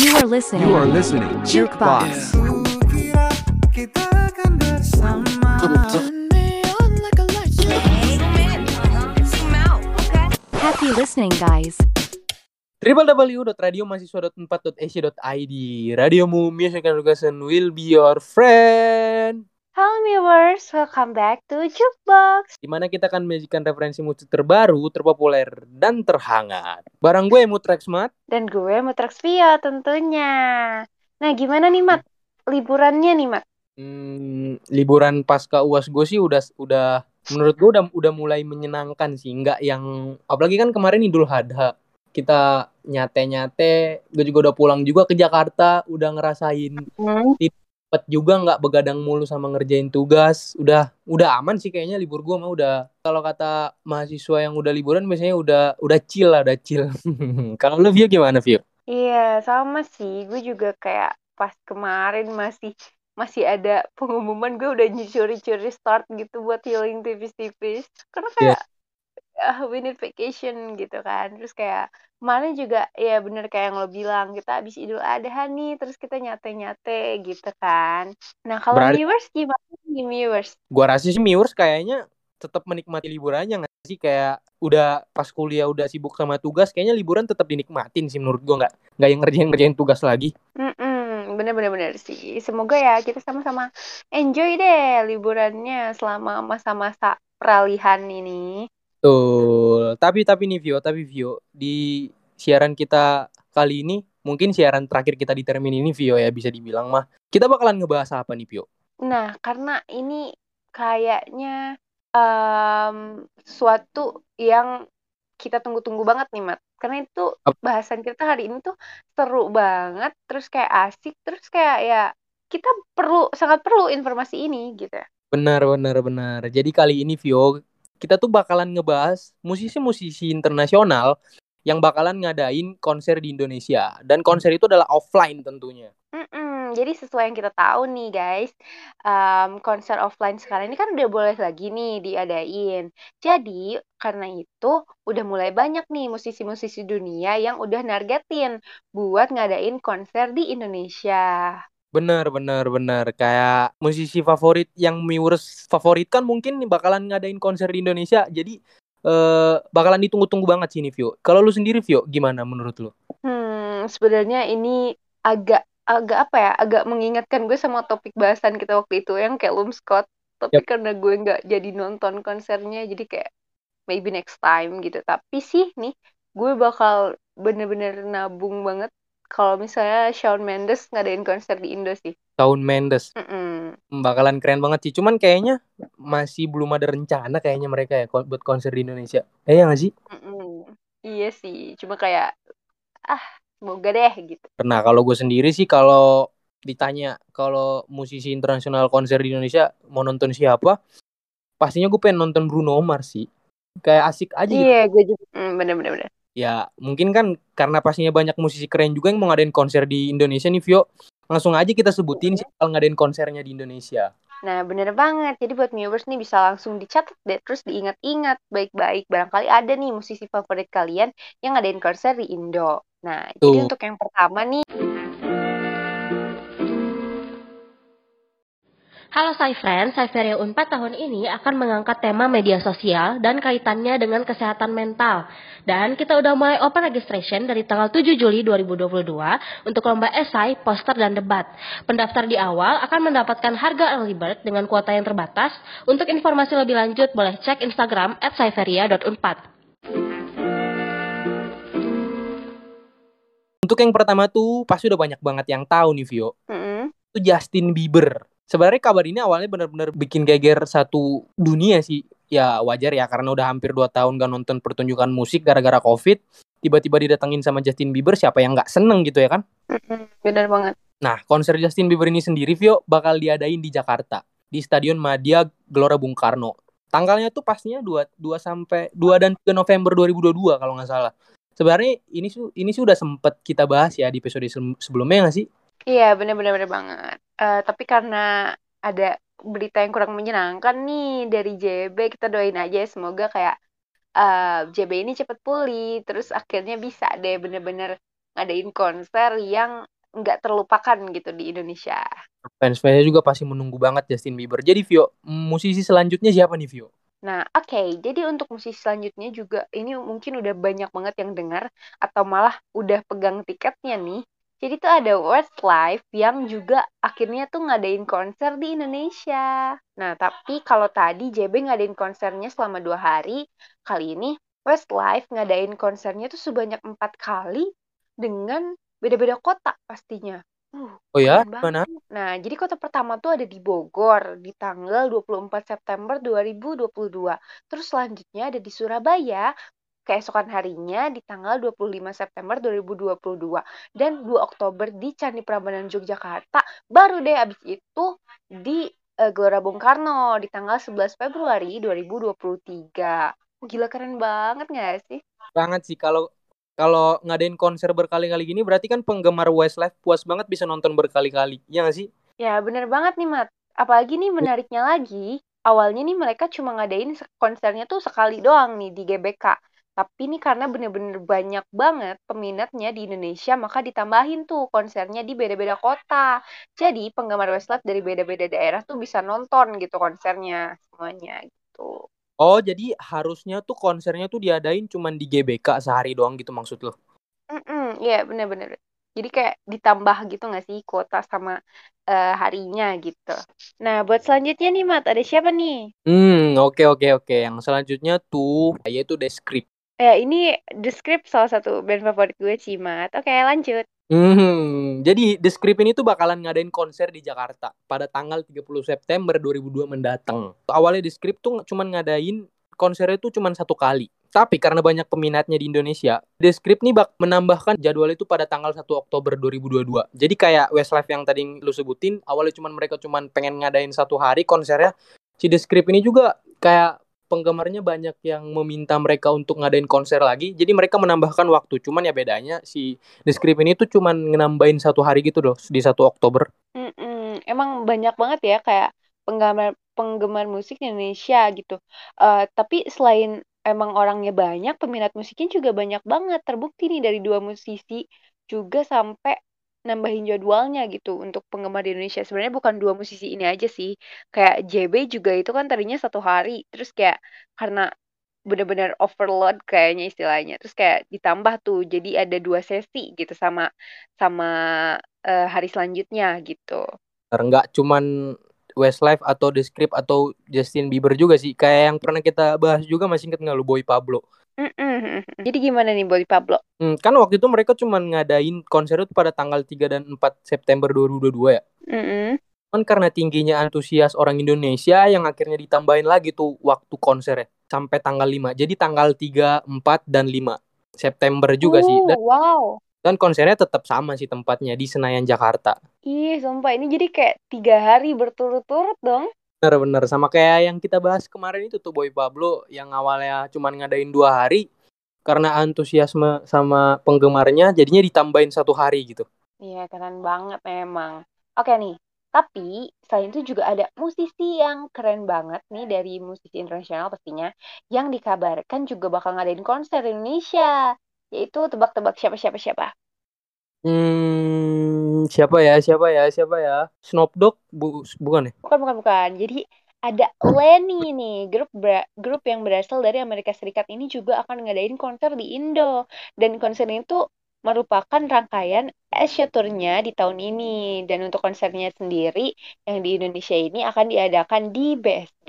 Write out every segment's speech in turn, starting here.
You are listening. You are listening. Jukebox. Kukira kita akan bersama Happy listening, guys. www.radiomahasiswa.4.ac.id Radiomu Music Education will be your friend Halo viewers, welcome back to Jukebox. Di mana kita akan menyajikan referensi musik terbaru, terpopuler, dan terhangat Barang gue Mutrex Mat Dan gue Mutrax Via tentunya. Nah gimana nih Mat? Liburannya nih Mat? hmm, Liburan pasca uas gue sih udah udah Menurut gue udah, udah mulai menyenangkan sih Nggak yang Apalagi kan kemarin Idul Adha Kita nyate-nyate Gue juga udah pulang juga ke Jakarta Udah ngerasain Hmm? Cepet juga nggak begadang mulu sama ngerjain tugas. Udah udah aman sih kayaknya libur gua mah udah. Kalau kata mahasiswa yang udah liburan biasanya udah udah chill lah udah chill. Kalau lu Vio gimana Vio? Iya sama sih, gue juga kayak pas kemarin masih masih ada pengumuman gue udah curi-curi start gitu buat healing tipis-tipis. Karena kayak ah, we need vacation gitu kan. Terus kayak kemarin juga ya bener kayak yang lo bilang kita habis Idul Adha nih, terus kita nyate-nyate gitu kan. Nah kalau Berarti- viewers gimana nih viewers? gua rasa sih Miurs kayaknya tetap menikmati liburannya nggak sih kayak udah pas kuliah udah sibuk sama tugas kayaknya liburan tetap dinikmatin sih menurut gua nggak nggak yang ngerjain ngerjain tugas lagi Mm-mm, bener-bener bener sih. Semoga ya kita sama-sama enjoy deh liburannya selama masa-masa peralihan ini. Tuh, tapi tapi nih Vio, tapi Vio di siaran kita kali ini mungkin siaran terakhir kita di termin ini Vio ya bisa dibilang mah. Kita bakalan ngebahas apa nih Vio? Nah, karena ini kayaknya em, suatu yang kita tunggu-tunggu banget nih, Mat. Karena itu bahasan kita hari ini tuh seru banget, terus kayak asik, terus kayak ya kita perlu sangat perlu informasi ini gitu. Benar benar benar. Jadi kali ini Vio kita tuh bakalan ngebahas musisi-musisi internasional yang bakalan ngadain konser di Indonesia dan konser itu adalah offline tentunya. Mm-mm, jadi sesuai yang kita tahu nih guys, em, konser offline sekarang ini kan udah boleh lagi nih diadain. Jadi karena itu udah mulai banyak nih musisi-musisi dunia yang udah nargetin buat ngadain konser di Indonesia. Benar benar benar kayak musisi favorit yang Miurs favoritkan mungkin nih bakalan ngadain konser di Indonesia. Jadi eh bakalan ditunggu-tunggu banget sih ini Vio. Kalau lu sendiri Vio gimana menurut lu? Hmm, sebenarnya ini agak agak apa ya? Agak mengingatkan gue sama topik bahasan kita waktu itu yang kayak Lum Scott. Tapi Yap. karena gue nggak jadi nonton konsernya, jadi kayak maybe next time gitu. Tapi sih nih, gue bakal bener-bener nabung banget kalau misalnya Shawn Mendes ngadain konser di Indo sih. Shawn Mendes Mm-mm. bakalan keren banget sih. Cuman kayaknya masih belum ada rencana kayaknya mereka ya buat konser di Indonesia. Eh ya nggak sih? Mm-mm. Iya sih, cuma kayak ah semoga deh gitu. Nah kalau gue sendiri sih kalau ditanya kalau musisi internasional konser di Indonesia mau nonton siapa, pastinya gue pengen nonton Bruno Mars sih. Kayak asik aja gitu. Iya, gue juga. Mm, bener-bener. bener. Ya mungkin kan karena pastinya banyak musisi keren juga yang mau ngadain konser di Indonesia nih Vio. Langsung aja kita sebutin siapa yang ngadain konsernya di Indonesia. Nah, bener banget. Jadi buat viewers nih bisa langsung dicatat deh, terus diingat-ingat baik-baik. Barangkali ada nih musisi favorit kalian yang ngadain konser di Indo. Nah, jadi Tuh. untuk yang pertama nih, Halo Sai Friends, Saiferia Unpad tahun ini akan mengangkat tema media sosial dan kaitannya dengan kesehatan mental. Dan kita udah mulai open registration dari tanggal 7 Juli 2022 untuk lomba esai, poster, dan debat. Pendaftar di awal akan mendapatkan harga early bird dengan kuota yang terbatas. Untuk informasi lebih lanjut boleh cek Instagram at saiferia.unpad. Untuk yang pertama tuh pasti udah banyak banget yang tahu nih Vio. mm-mm. Itu Justin Bieber. Sebenarnya kabar ini awalnya benar-benar bikin geger satu dunia sih. Ya wajar ya karena udah hampir 2 tahun gak nonton pertunjukan musik gara-gara Covid. Tiba-tiba didatengin sama Justin Bieber, siapa yang nggak seneng gitu ya kan? Bener banget. Nah, konser Justin Bieber ini sendiri, Vio, bakal diadain di Jakarta. Di Stadion Madia Gelora Bung Karno. Tanggalnya tuh pastinya 2, 2 sampai 2 dan 3 November 2022 kalau nggak salah. Sebenarnya ini su ini sudah sempet kita bahas ya di episode se- sebelumnya nggak sih? Iya, bener-bener bener banget. Eh, tapi karena ada berita yang kurang menyenangkan nih dari JB, kita doain aja ya, semoga kayak eh, JB ini cepet pulih, terus akhirnya bisa deh bener-bener ngadain konser yang nggak terlupakan gitu di Indonesia. Fans-fansnya juga pasti menunggu banget Justin Bieber. Jadi Vio, musisi selanjutnya siapa nih Vio? Nah, oke. Jadi untuk musisi selanjutnya juga ini mungkin udah banyak banget yang dengar atau malah udah pegang tiketnya nih. Jadi tuh ada Westlife yang juga akhirnya tuh ngadain konser di Indonesia. Nah, tapi kalau tadi JB ngadain konsernya selama dua hari, kali ini Westlife ngadain konsernya tuh sebanyak empat kali dengan beda-beda kota pastinya. Uh, Oh ya, mana? Nah, jadi kota pertama tuh ada di Bogor di tanggal 24 September 2022. Terus selanjutnya ada di Surabaya keesokan harinya di tanggal 25 September 2022 dan 2 Oktober di Candi Prambanan Yogyakarta. Baru deh abis itu di eh, Gelora Bung Karno di tanggal 11 Februari 2023. Oh, Gila keren banget gak sih? Banget sih kalau kalau ngadain konser berkali-kali gini berarti kan penggemar Westlife puas banget bisa nonton berkali-kali. Ya nggak sih? Ya, bener banget nih, Mat. Apalagi nih menariknya lagi, awalnya nih mereka cuma ngadain se- konsernya tuh sekali doang nih di GBK. Tapi nih karena bener-bener banyak banget peminatnya di Indonesia, maka ditambahin tuh konsernya di beda-beda kota. Jadi penggemar Westlife dari beda-beda daerah tuh bisa nonton gitu konsernya semuanya gitu. Oh, jadi harusnya tuh konsernya tuh diadain cuman di GBK sehari doang gitu maksud lo? Mm-mm, iya bener-bener. Jadi kayak ditambah gitu nggak sih kuota sama eh, harinya gitu. Nah, buat selanjutnya nih, Mat, ada siapa nih? Hmm, oke oke oke. Yang selanjutnya tuh yaitu The Script. Ya, ini Script salah satu band favorit gue sih, Mat. Oke, lanjut. Hmm, jadi Script ini tuh bakalan ngadain konser di Jakarta pada tanggal 30 September 2002 mendatang. Awalnya The Script tuh cuman ngadain konsernya tuh cuman satu kali. Tapi karena banyak peminatnya di Indonesia, Script nih bak menambahkan jadwal itu pada tanggal 1 Oktober 2022. Jadi kayak Westlife yang tadi lu sebutin, awalnya cuman mereka cuman pengen ngadain satu hari konsernya. Si Script ini juga kayak penggemarnya banyak yang meminta mereka untuk ngadain konser lagi. Jadi mereka menambahkan waktu. Cuman ya bedanya si The Script ini tuh cuman ngenambahin satu hari gitu loh di 1 Oktober. Mm-mm. Emang banyak banget ya kayak penggemar penggemar musik di Indonesia gitu. Eh, tapi selain emang orangnya banyak, peminat musiknya juga banyak banget. Terbukti nih dari dua musisi juga sampai nambahin jadwalnya gitu untuk penggemar di Indonesia. Sebenarnya bukan dua musisi ini aja sih. Kayak JB juga itu kan tadinya satu hari. Terus kayak karena benar-benar overload kayaknya istilahnya. Terus kayak ditambah tuh jadi ada dua sesi gitu sama sama eh, hari selanjutnya gitu. Enggak cuman Westlife atau The Script atau Justin Bieber juga sih. Kayak yang pernah kita bahas juga masih inget nggak lu Boy Pablo? Mm-mm. Jadi gimana nih Boy Pablo? Hmm, kan waktu itu mereka cuman ngadain konser itu pada tanggal 3 dan 4 September 2022 ya. Mm-mm. Kan karena tingginya antusias orang Indonesia yang akhirnya ditambahin lagi tuh waktu konsernya sampai tanggal 5. Jadi tanggal 3, 4 dan 5 September juga sih. Oh, Dan, wow. dan konsernya tetap sama sih tempatnya di Senayan Jakarta. Ih, sumpah ini jadi kayak tiga hari berturut-turut dong. Bener-bener sama kayak yang kita bahas kemarin itu tuh Boy Pablo yang awalnya cuman ngadain dua hari karena antusiasme sama penggemarnya jadinya ditambahin satu hari gitu. Iya, keren banget memang. Oke nih, tapi selain itu juga ada musisi yang keren banget nih dari musisi internasional pastinya yang dikabarkan juga bakal ngadain konser di Indonesia. Yaitu tebak-tebak siapa-siapa siapa. Hmm, siapa ya? Siapa ya? Siapa ya? Snoop Dogg bu bukan ya? Bukan, bukan, bukan. Jadi ada Lenny nih, grup grup yang berasal dari Amerika Serikat ini juga akan ngadain konser di Indo. Dan konser ini tuh merupakan rangkaian Asia Tour-nya di tahun ini. Dan untuk konsernya sendiri yang di Indonesia ini akan diadakan di BSD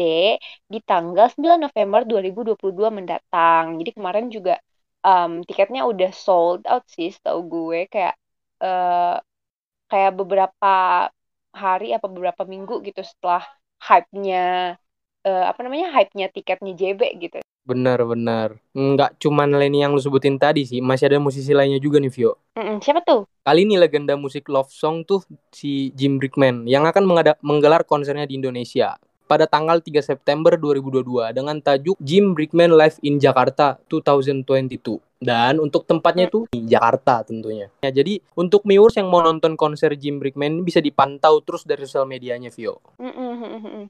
di tanggal 9 November 2022 mendatang. Jadi kemarin juga um, tiketnya udah sold out sih, setahu gue kayak eh, kayak beberapa hari apa beberapa minggu gitu setelah hype-nya eh, apa namanya hype-nya tiketnya JB gitu. Benar-benar. Nggak cuman Lenny yang lu sebutin tadi sih, masih ada musisi lainnya juga nih, Vio. Mm-mm, siapa tuh? Kali ini legenda musik love song tuh si Jim Brickman yang akan mengada- menggelar konsernya di Indonesia pada tanggal 3 September 2022 dengan tajuk Jim Brickman Live in Jakarta 2022. Dan untuk tempatnya itu di Jakarta tentunya. Ya, jadi untuk viewers yang mau nonton konser Jim Brickman bisa dipantau terus dari sosial medianya Vio.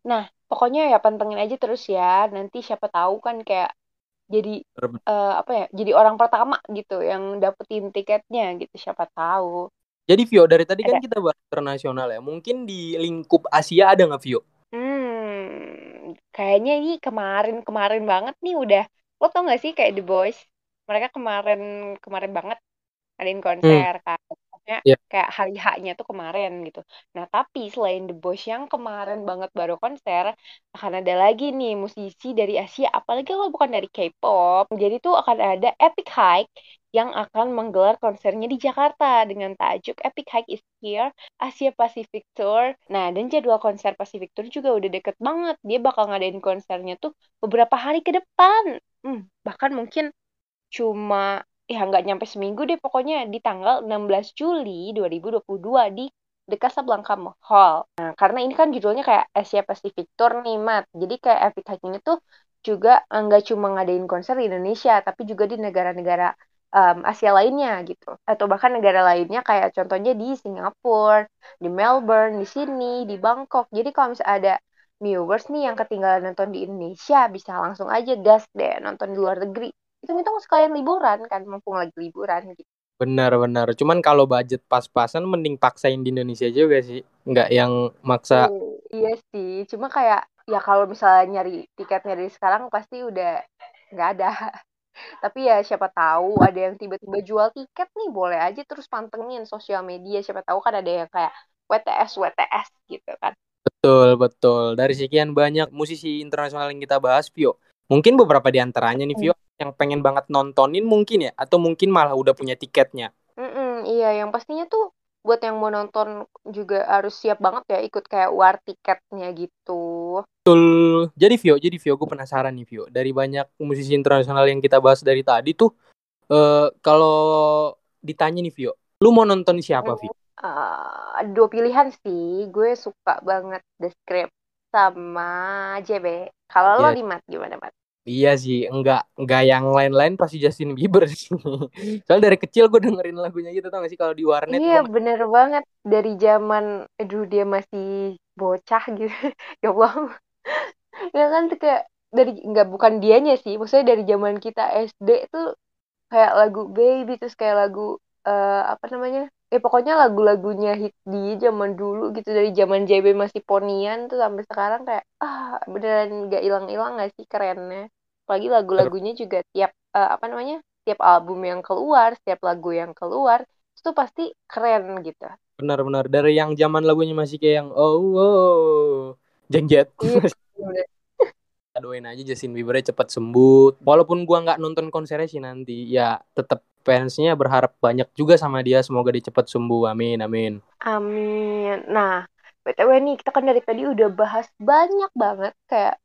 Nah, pokoknya ya pantengin aja terus ya. Nanti siapa tahu kan kayak jadi eh, apa ya jadi orang pertama gitu yang dapetin tiketnya gitu siapa tahu Jadi Vio dari tadi kan Ada. kita bahas internasional ya. Mungkin di lingkup Asia ada nggak Vio? hmm kayaknya ini kemarin kemarin banget nih udah lo tau gak sih kayak The Boys mereka kemarin kemarin banget ngadain konser kan maksudnya Iya. kayak hari haknya tuh kemarin gitu nah tapi selain The Boys yang kemarin banget baru konser akan ada lagi nih musisi dari Asia apalagi kalau bukan dari K-pop jadi tuh akan ada Epic Hike yang akan menggelar konsernya di Jakarta dengan tajuk Epic Hike is Here Asia Pacific Tour. Nah, dan jadwal konser Pacific Tour juga udah deket banget. Dia bakal ngadain konsernya tuh beberapa hari ke depan. Hmm, bahkan mungkin cuma ya nggak nyampe seminggu deh pokoknya di tanggal 16 Juli 2022 di The Casablanca Hall. Nah, karena ini kan judulnya kayak Asia Pacific Tour nih, Mat. Jadi kayak Epic ini tuh juga eh, nggak cuma ngadain konser di Indonesia, tapi juga di negara-negara um, Asia lainnya gitu. Atau bahkan negara lainnya kayak contohnya di Singapura, di Melbourne, di sini, di Bangkok. Jadi kalau misalnya ada viewers nih yang ketinggalan nonton di Indonesia, bisa langsung aja gas deh nonton di luar negeri. Hitung-hitung sekalian liburan kan, mumpung lagi liburan gitu. Benar-benar. Cuman kalau budget pas-pasan mending paksain di Indonesia juga sih. Nggak yang maksa. Oh, iya sih, cuma kayak ya kalau misalnya nyari tiketnya dari sekarang pasti udah nggak ada. Tapi ya siapa tahu ada yang tiba-tiba jual tiket nih, boleh aja terus pantengin sosial media. Siapa tahu kan ada yang kayak WTS WTS gitu kan. Betul, betul. Dari sekian banyak musisi internasional yang kita bahas, Vio. Mungkin beberapa di antaranya nih, Vio, yang pengen banget nontonin mungkin ya. Atau mungkin malah udah punya tiketnya. Mm-mm, iya, yang pastinya tuh buat yang mau nonton juga harus siap banget ya ikut kayak war tiketnya gitu. Betul. Jadi Vio, jadi Vio, gue penasaran nih Vio. Dari banyak musisi internasional yang kita bahas dari tadi tuh, eh kalau ditanya nih Vio, lu mau nonton siapa Vio? Eh, ada dua pilihan sih, gue suka banget The Script sama JB. Kalau lo Iya. di Mat gimana Mat? Iya sih, enggak enggak yang lain-lain pasti Justin Bieber sih. Soalnya dari kecil gue dengerin lagunya gitu tau gak sih? Kalau di warnet Iya gua- bener banget. Dari zaman aduh dia masih bocah gitu. Ya Allah. Ya kan tuh kayak dari nggak bukan dianya sih. Maksudnya dari zaman kita SD tuh kayak lagu Baby terus kayak lagu eh, apa namanya eh pokoknya lagu-lagunya hit di zaman dulu gitu dari zaman JB masih ponian tuh sampai sekarang kayak ah beneran nggak hilang-hilang nggak sih kerennya apalagi lagu-lagunya juga tiap eh, apa namanya tiap album yang keluar setiap lagu yang keluar itu pasti keren gitu benar-benar dari yang zaman lagunya masih kayak yang oh, oh jengjet. Iya, bener. Doain aja Justin Biebernya cepat sembuh. Walaupun gua nggak nonton konsernya sih nanti, ya tetap fansnya berharap banyak juga sama dia. Semoga dia cepat sembuh. Amin, amin. Amin. Nah, BTW nih, kita kan dari tadi udah bahas banyak banget kayak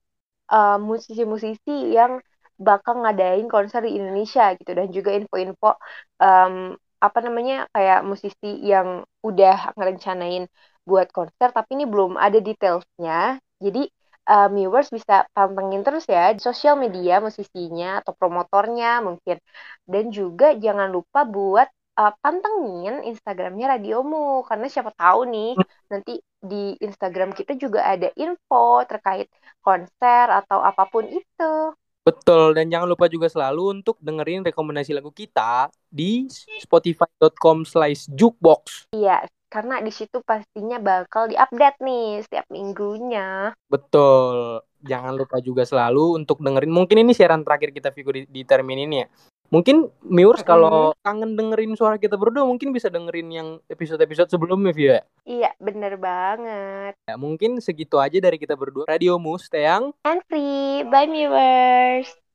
uh, musisi-musisi yang bakal ngadain konser di Indonesia gitu dan juga info-info um, apa namanya kayak musisi yang udah ngerencanain buat konser tapi ini belum ada detailsnya. Jadi uh, viewers bisa pantengin terus ya di sosial media musisinya atau promotornya mungkin. Dan juga jangan lupa buat uh, pantengin Instagramnya Radiomu karena siapa tahu nih nanti di Instagram kita juga ada info terkait konser atau apa pun itu. Betul, dan jangan lupa juga selalu untuk dengerin rekomendasi lagu kita di spotify.com slash jukebox. Iya, karena di situ pastinya bakal diupdate nih setiap minggunya. Betul. Jangan lupa juga selalu untuk dengerin. Mungkin ini siaran terakhir kita Vigo di, di termin ini ya. Mungkin viewers Mm-mm. kalau kangen dengerin suara kita berdua mungkin bisa dengerin yang episode-episode sebelumnya Vio ya. Iya, bener banget. Ya, mungkin segitu aja dari kita berdua. Radio Mus, Teang. And free, bye viewers.